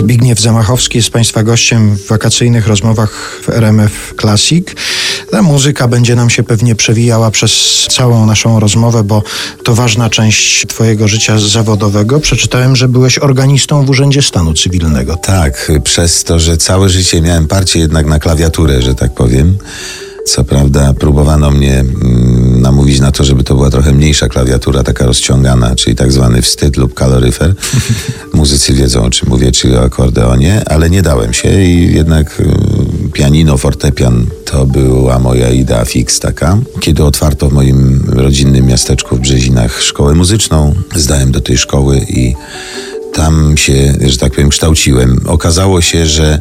Zbigniew Zamachowski jest Państwa gościem w wakacyjnych rozmowach w RMF Classic. Ta muzyka będzie nam się pewnie przewijała przez całą naszą rozmowę, bo to ważna część Twojego życia zawodowego. Przeczytałem, że byłeś organistą w Urzędzie Stanu Cywilnego. Tak, przez to, że całe życie miałem parcie jednak na klawiaturę, że tak powiem. Co prawda próbowano mnie mm, namówić na to, żeby to była trochę mniejsza klawiatura, taka rozciągana, czyli tak zwany wstyd lub kaloryfer. Muzycy wiedzą o czym mówię, czyli o akordeonie, ale nie dałem się i jednak y, pianino, fortepian to była moja idea fix taka. Kiedy otwarto w moim rodzinnym miasteczku w Brzezinach szkołę muzyczną, zdałem do tej szkoły i tam się, że tak powiem, kształciłem. Okazało się, że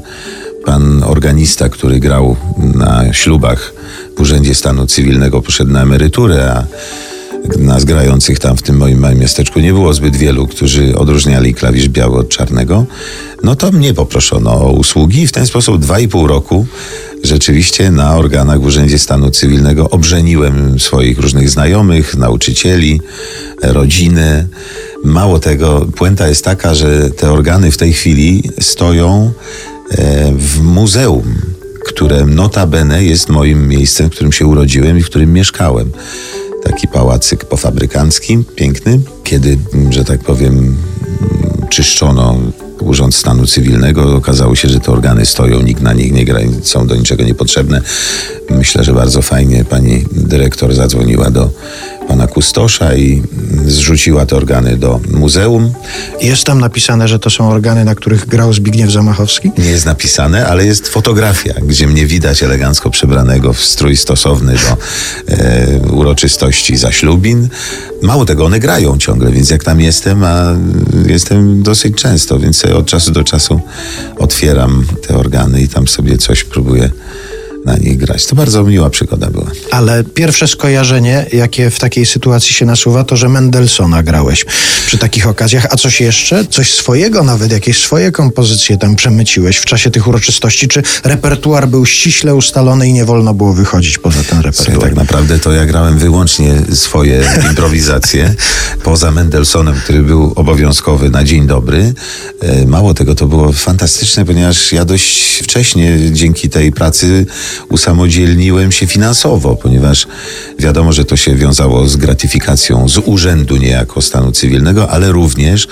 pan organista, który grał na ślubach w Urzędzie Stanu Cywilnego, poszedł na emeryturę, a nas grających tam w tym moim małym miasteczku nie było zbyt wielu, którzy odróżniali klawisz biały od czarnego, no to mnie poproszono o usługi i w ten sposób dwa i pół roku rzeczywiście na organach w Urzędzie Stanu Cywilnego obrzeniłem swoich różnych znajomych, nauczycieli, rodziny. Mało tego, puenta jest taka, że te organy w tej chwili stoją w muzeum, które notabene jest moim miejscem, w którym się urodziłem i w którym mieszkałem. Taki pałacyk pofabrykancki, piękny, kiedy, że tak powiem, czyszczono Urząd Stanu Cywilnego. Okazało się, że te organy stoją, nikt na nich nie gra, są do niczego niepotrzebne. Myślę, że bardzo fajnie pani dyrektor zadzwoniła do kustosza i zrzuciła te organy do muzeum. Jest tam napisane, że to są organy, na których grał Zbigniew Zamachowski? Nie jest napisane, ale jest fotografia, gdzie mnie widać elegancko przebranego w strój stosowny do e, uroczystości zaślubin. Mało tego, one grają ciągle, więc jak tam jestem, a jestem dosyć często, więc od czasu do czasu otwieram te organy i tam sobie coś próbuję na grać. To bardzo miła przygoda była. Ale pierwsze skojarzenie, jakie w takiej sytuacji się nasuwa, to, że Mendelssohna grałeś przy takich okazjach. A coś jeszcze? Coś swojego nawet, jakieś swoje kompozycje tam przemyciłeś w czasie tych uroczystości? Czy repertuar był ściśle ustalony i nie wolno było wychodzić poza ten repertuar? Słuchaj, tak naprawdę to ja grałem wyłącznie swoje improwizacje, poza Mendelssohnem, który był obowiązkowy na dzień dobry. E, Mało tego, to było fantastyczne, ponieważ ja dość wcześnie dzięki tej pracy usamodzielniłem się finansowo, ponieważ wiadomo, że to się wiązało z gratyfikacją z urzędu niejako stanu cywilnego, ale również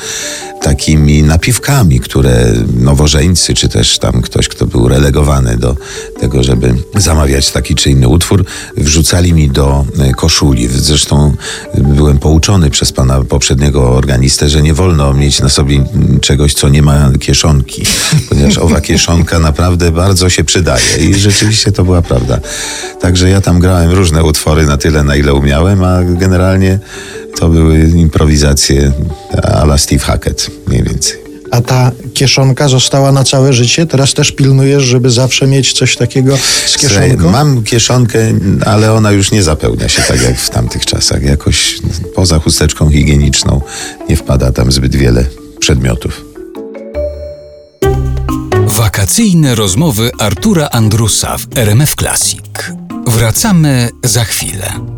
takimi napiwkami, które nowożeńcy, czy też tam ktoś, kto był relegowany do tego, żeby zamawiać taki czy inny utwór, wrzucali mi do e, koszuli. Zresztą byłem pouczony przez pana poprzedniego organistę, że nie wolno mieć na sobie czegoś, co nie ma kieszonki, ponieważ owa kieszonka naprawdę bardzo się przydaje i rzeczywiście to była prawda. Także ja tam grałem różne utwory na tyle, na ile umiałem, a generalnie to były improwizacje a la Steve Hackett mniej więcej. A ta kieszonka została na całe życie? Teraz też pilnujesz, żeby zawsze mieć coś takiego z Słuchaj, kieszonką? Mam kieszonkę, ale ona już nie zapełnia się tak jak w tamtych czasach. Jakoś poza chusteczką higieniczną nie wpada tam zbyt wiele przedmiotów. Wakacyjne rozmowy Artura Andrusa w RMF Classic. Wracamy za chwilę.